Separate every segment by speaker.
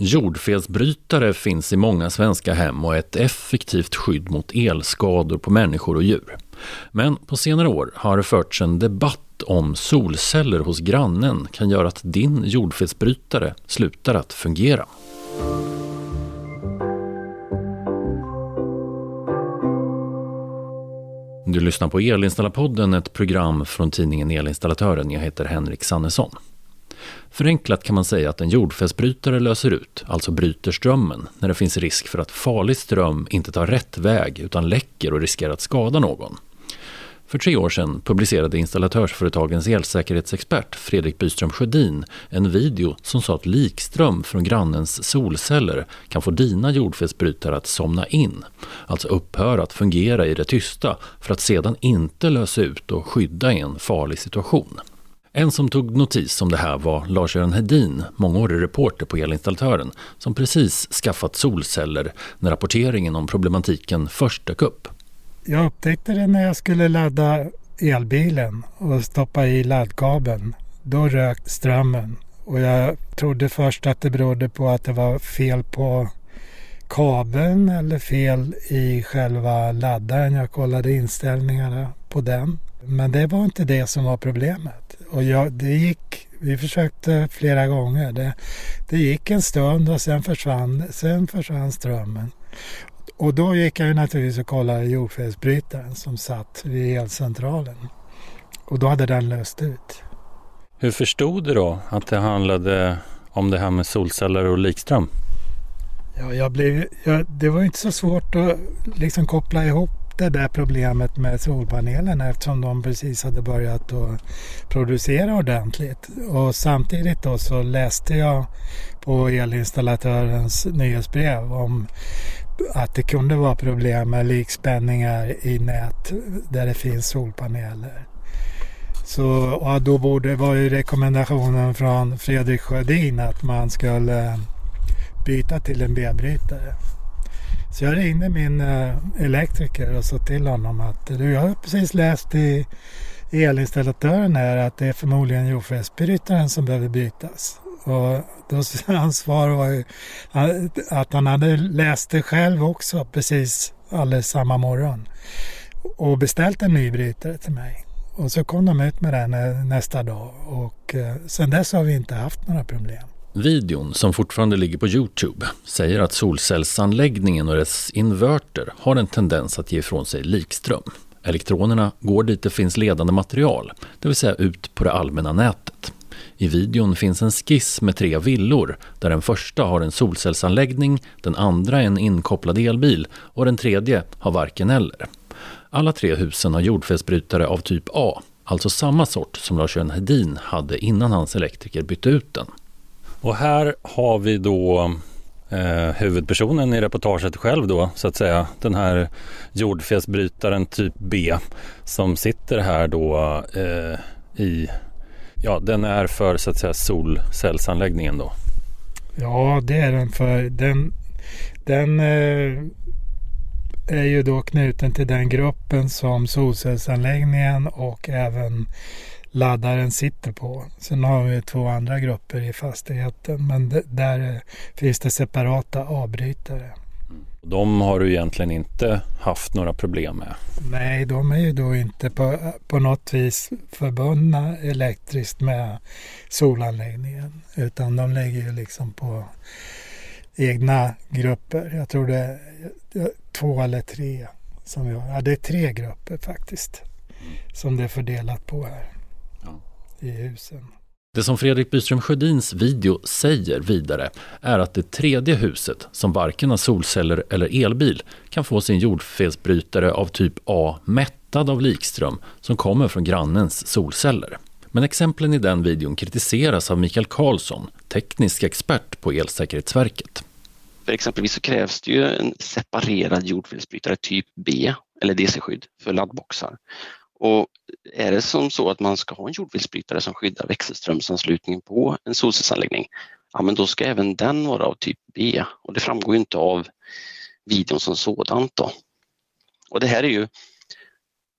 Speaker 1: Jordfelsbrytare finns i många svenska hem och är ett effektivt skydd mot elskador på människor och djur. Men på senare år har det förts en debatt om solceller hos grannen kan göra att din jordfelsbrytare slutar att fungera. Du lyssnar på Elinstallarpodden, ett program från tidningen Elinstallatören. Jag heter Henrik Sannesson. Förenklat kan man säga att en jordfästbrytare löser ut, alltså bryter strömmen, när det finns risk för att farlig ström inte tar rätt väg utan läcker och riskerar att skada någon. För tre år sedan publicerade installatörsföretagens elsäkerhetsexpert Fredrik Byström Sjödin en video som sa att likström från grannens solceller kan få dina jordfelsbrytare att somna in, alltså upphöra att fungera i det tysta för att sedan inte lösa ut och skydda i en farlig situation. En som tog notis om det här var Lars-Göran Hedin, mångårig reporter på Elinstallatören, som precis skaffat solceller när rapporteringen om problematiken först dök upp.
Speaker 2: Jag upptäckte det när jag skulle ladda elbilen och stoppa i laddkabeln. Då rök strömmen och jag trodde först att det berodde på att det var fel på kabeln eller fel i själva laddaren. Jag kollade inställningarna på den. Men det var inte det som var problemet. Och jag, det gick, vi försökte flera gånger. Det, det gick en stund och sen försvann, sen försvann strömmen. Och då gick jag naturligtvis och kollade jordfelsbrytaren som satt vid elcentralen. Och då hade den löst ut.
Speaker 1: Hur förstod du då att det handlade om det här med solceller och likström?
Speaker 2: Ja, jag blev, jag, det var inte så svårt att liksom koppla ihop det där problemet med solpanelerna eftersom de precis hade börjat att producera ordentligt. Och samtidigt då så läste jag på elinstallatörens nyhetsbrev om att det kunde vara problem med likspänningar i nät där det finns solpaneler. Så och då borde, var ju rekommendationen från Fredrik Sjödin att man skulle byta till en B-brytare. Så jag ringde min eh, elektriker och sa till honom att du, jag har precis läst i elinstallatören här att det är förmodligen jordfelsbrytaren som behöver bytas. Och då, hans svar var ju att han hade läst det själv också precis alldeles samma morgon. Och beställt en ny brytare till mig. Och så kom de ut med den eh, nästa dag och eh, sen dess har vi inte haft några problem.
Speaker 1: Videon, som fortfarande ligger på Youtube, säger att solcellsanläggningen och dess inverter har en tendens att ge ifrån sig likström. Elektronerna går dit det finns ledande material, det vill säga ut på det allmänna nätet. I videon finns en skiss med tre villor där den första har en solcellsanläggning, den andra en inkopplad elbil och den tredje har varken eller. Alla tre husen har jordfelsbrytare av typ A, alltså samma sort som Lars-Göran Hedin hade innan hans elektriker bytte ut den. Och här har vi då eh, huvudpersonen i reportaget själv då, så att säga. Den här jordfelsbrytaren typ B som sitter här då eh, i, ja den är för så att säga solcellsanläggningen då.
Speaker 2: Ja, det är den för den, den eh, är ju då knuten till den gruppen som solcellsanläggningen och även laddaren sitter på. Sen har vi två andra grupper i fastigheten men där finns det separata avbrytare.
Speaker 1: De har du egentligen inte haft några problem med?
Speaker 2: Nej, de är ju då inte på, på något vis förbundna elektriskt med solanläggningen utan de lägger ju liksom på egna grupper. Jag tror det är två eller tre som vi har. Ja, det är tre grupper faktiskt som det är fördelat på här i husen.
Speaker 1: Det som Fredrik Byström Sjödins video säger vidare är att det tredje huset, som varken har solceller eller elbil, kan få sin jordfelsbrytare av typ A mättad av likström som kommer från grannens solceller. Men exemplen i den videon kritiseras av Mikael Karlsson, teknisk expert på Elsäkerhetsverket.
Speaker 3: För exempelvis så krävs det ju en separerad jordfelsbrytare typ B eller DC-skydd för laddboxar. Och är det som så att man ska ha en jordfelsbrytare som skyddar växelströmsanslutningen på en solcellsanläggning, ja men då ska även den vara av typ B och det framgår ju inte av videon som sådant då. Och det här är ju,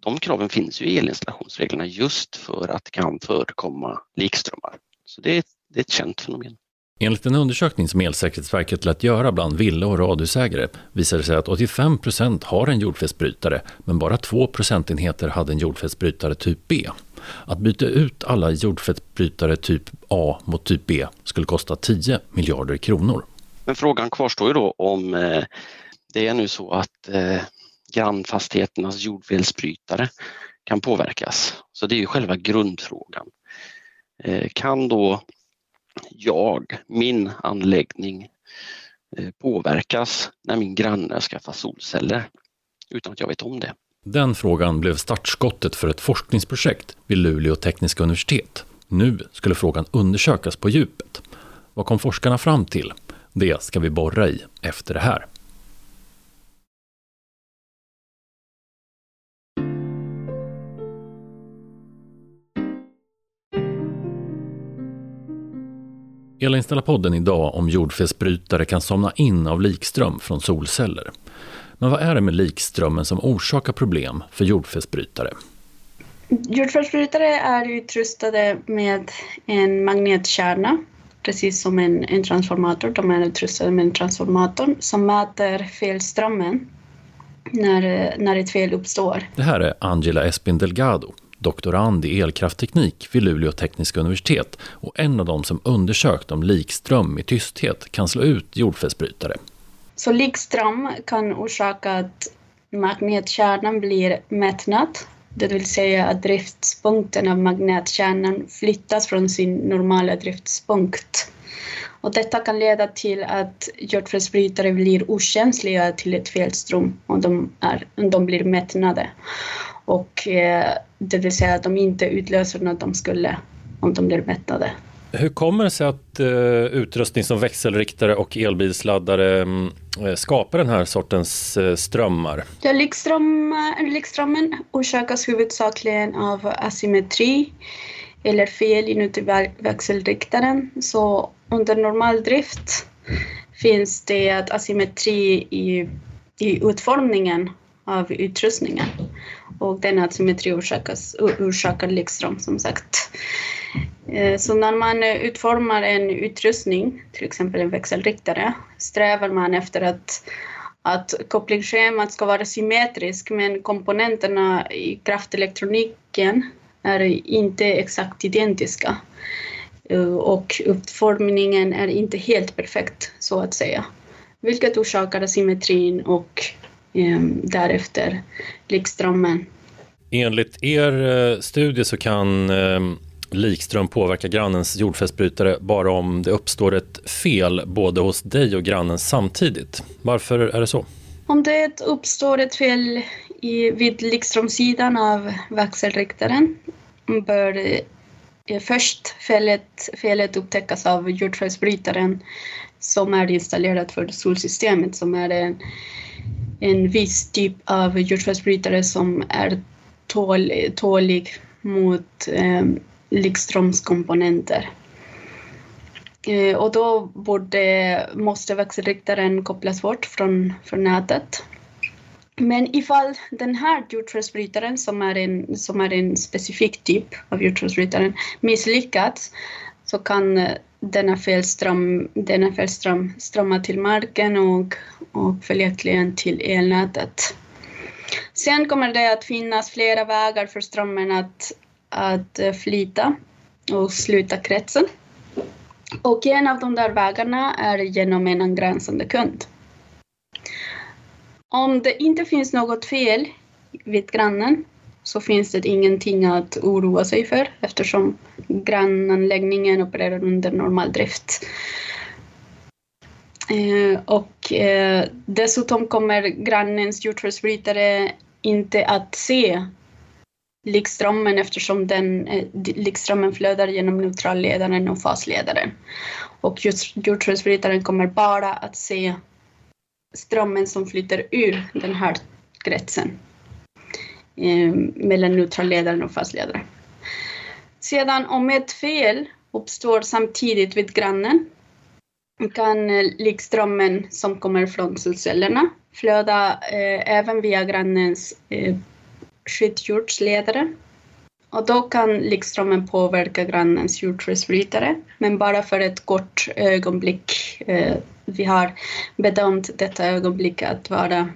Speaker 3: de kraven finns ju i elinstallationsreglerna just för att det kan förekomma likströmmar. Så det är, det är ett känt fenomen.
Speaker 1: Enligt en undersökning som Elsäkerhetsverket lät göra bland villa och radhusägare visade det sig att 85 % har en jordfelsbrytare men bara 2 procentenheter hade en jordfelsbrytare typ B. Att byta ut alla jordfelsbrytare typ A mot typ B skulle kosta 10 miljarder kronor.
Speaker 3: Men frågan kvarstår ju då om eh, det är nu så att eh, grannfastigheternas jordfelsbrytare kan påverkas. Så det är ju själva grundfrågan. Eh, kan då jag, min anläggning eh, påverkas när min granne skaffar solceller utan att jag vet om det?
Speaker 1: Den frågan blev startskottet för ett forskningsprojekt vid Luleå tekniska universitet. Nu skulle frågan undersökas på djupet. Vad kom forskarna fram till? Det ska vi borra i efter det här. Elinställarpodden idag om jordfelsbrytare kan somna in av likström från solceller. Men vad är det med likströmmen som orsakar problem för jordfelsbrytare?
Speaker 4: Jordfelsbrytare är utrustade med en magnetkärna, precis som en, en transformator. De är utrustade med en transformator som mäter felströmmen när, när ett fel uppstår.
Speaker 1: Det här är Angela Espin Delgado, doktorand i elkraftteknik vid Luleå tekniska universitet och en av dem som undersökt om likström i tysthet kan slå ut jordfelsbrytare.
Speaker 4: Så likström kan orsaka att magnetkärnan blir mättnad, det vill säga att driftspunkten av magnetkärnan flyttas från sin normala driftspunkt. Och detta kan leda till att jordfelsbrytare blir okänsliga till ett felström om de, är, om de blir mättnade. Och eh, det vill säga att de inte utlöser något de skulle om de blir mättade.
Speaker 1: Hur kommer det sig att uh, utrustning som växelriktare och elbilsladdare um, skapar den här sortens uh, strömmar?
Speaker 4: Ja, likström, likströmmen orsakas huvudsakligen av asymmetri eller fel inuti växelriktaren. Så under normal drift finns det asymmetri i, i utformningen av utrustningen och den asymmetri orsakas, orsakar likström som sagt. Eh, så när man eh, utformar en utrustning, till exempel en växelriktare, strävar man efter att, att kopplingsschemat ska vara symmetriskt men komponenterna i kraftelektroniken är inte exakt identiska. Eh, och utformningen är inte helt perfekt, så att säga. Vilket orsakar asymmetrin och därefter likströmmen.
Speaker 1: Enligt er eh, studie så kan eh, likström påverka grannens jordfästbrytare bara om det uppstår ett fel både hos dig och grannen samtidigt. Varför är det så?
Speaker 4: Om det uppstår ett fel i, vid likströmsidan av växelriktaren bör eh, först felet, felet upptäckas av jordfelsbrytaren som är installerad för solsystemet som är en, en viss typ av jordfelsbrytare som är tål, tålig mot eh, likströmskomponenter. Eh, och då borde, måste växelriktaren kopplas bort från, från nätet. Men ifall den här jordfelsbrytaren, som är en, som är en specifik typ av jordfelsbrytaren, misslyckats så kan eh, denna felström, denna felström strömma till marken och, och följaktligen till elnätet. Sen kommer det att finnas flera vägar för strömmen att, att eh, flyta och sluta kretsen. Och en av de där vägarna är genom en angränsande kund. Om det inte finns något fel vid grannen så finns det ingenting att oroa sig för eftersom grannanläggningen opererar under normal drift. Eh, och eh, dessutom kommer grannens jordfelsbrytare inte att se likströmmen eftersom den, eh, likströmmen flödar genom neutralledaren och fasledaren. Och jordfelsbrytaren kommer bara att se strömmen som flyter ur den här kretsen Eh, mellan neutralledaren och fastledaren. Sedan om ett fel uppstår samtidigt vid grannen kan eh, likströmmen som kommer från solcellerna flöda eh, även via grannens eh, skyddsjordsledare Och då kan likströmmen påverka grannens jordfelsbrytare, men bara för ett kort ögonblick. Eh, vi har bedömt detta ögonblick att vara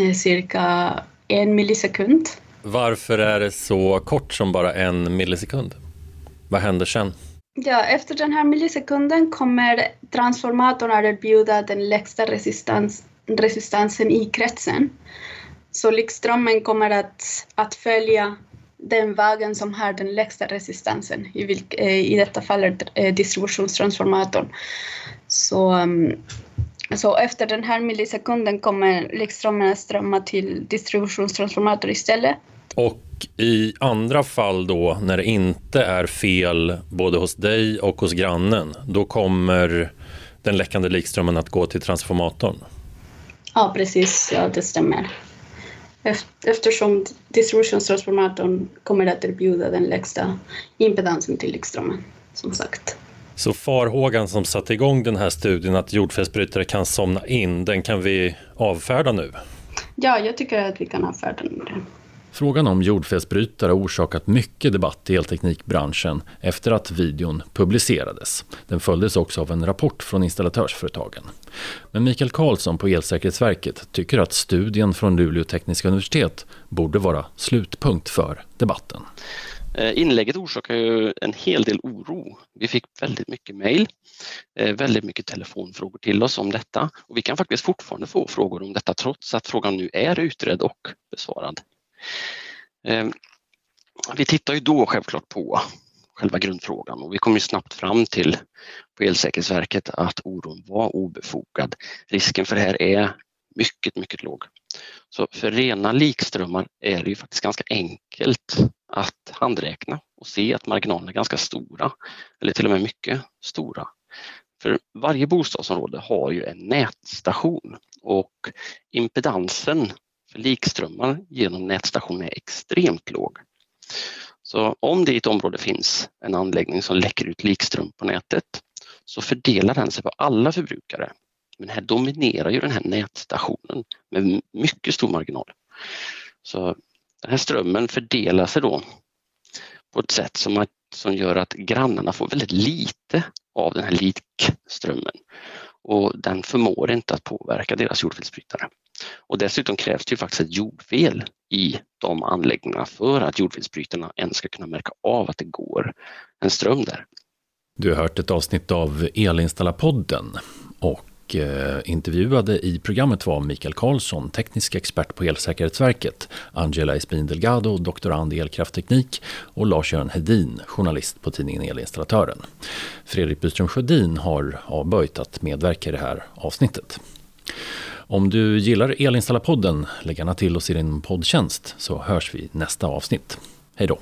Speaker 4: eh, cirka en millisekund.
Speaker 1: Varför är det så kort som bara en millisekund? Vad händer sen?
Speaker 4: Ja, efter den här millisekunden kommer transformatorn att erbjuda den lägsta resistans, resistansen i kretsen. Så likströmmen kommer att, att följa den vägen som har den lägsta resistansen, i, vilk, eh, i detta fall eh, distributionstransformatorn. Så, mm, så efter den här millisekunden kommer likströmmen att strömma till distributionstransformatorn istället.
Speaker 1: Och i andra fall då, när det inte är fel både hos dig och hos grannen, då kommer den läckande likströmmen att gå till transformatorn?
Speaker 4: Ja, precis. Ja, det stämmer eftersom distributionstransformatorn kommer att erbjuda den lägsta impedansen till likströmmen, som sagt.
Speaker 1: Så farhågan som satte igång den här studien att jordfelsbrytare kan somna in, den kan vi avfärda nu?
Speaker 4: Ja, jag tycker att vi kan avfärda den.
Speaker 1: Frågan om jordfelsbrytare har orsakat mycket debatt i elteknikbranschen efter att videon publicerades. Den följdes också av en rapport från installatörsföretagen. Men Mikael Karlsson på Elsäkerhetsverket tycker att studien från Luleå tekniska universitet borde vara slutpunkt för debatten.
Speaker 3: Eh, inlägget orsakar ju en hel del oro. Vi fick väldigt mycket mejl, eh, väldigt mycket telefonfrågor till oss om detta och vi kan faktiskt fortfarande få frågor om detta trots att frågan nu är utredd och besvarad. Ehm, vi tittar ju då självklart på själva grundfrågan och vi kom ju snabbt fram till på Elsäkerhetsverket att oron var obefogad. Risken för det här är mycket, mycket låg. Så för rena likströmmar är det ju faktiskt ganska enkelt att handräkna och se att marginalerna är ganska stora eller till och med mycket stora. För varje bostadsområde har ju en nätstation och impedansen för likströmmar genom nätstationen är extremt låg. Så om det i ett område finns en anläggning som läcker ut likström på nätet så fördelar den sig på alla förbrukare. Men här dominerar ju den här nätstationen med mycket stor marginal. Så den här strömmen fördelar sig då på ett sätt som, att, som gör att grannarna får väldigt lite av den här likströmmen och den förmår inte att påverka deras jordfelsbrytare. Och dessutom krävs det ju faktiskt ett jordfel i de anläggningarna för att jordfelsbrytarna ens ska kunna märka av att det går en ström där.
Speaker 1: Du har hört ett avsnitt av Elinstallapodden och och eh, intervjuade i programmet var Mikael Karlsson, teknisk expert på Elsäkerhetsverket, Angela Espin Delgado, doktorand i elkraftteknik och Lars-Göran Hedin, journalist på tidningen Elinstallatören. Fredrik Byström Sjödin har avböjt att medverka i det här avsnittet. Om du gillar Elinstallapodden, lägg gärna till oss i din poddtjänst så hörs vi nästa avsnitt. Hej då!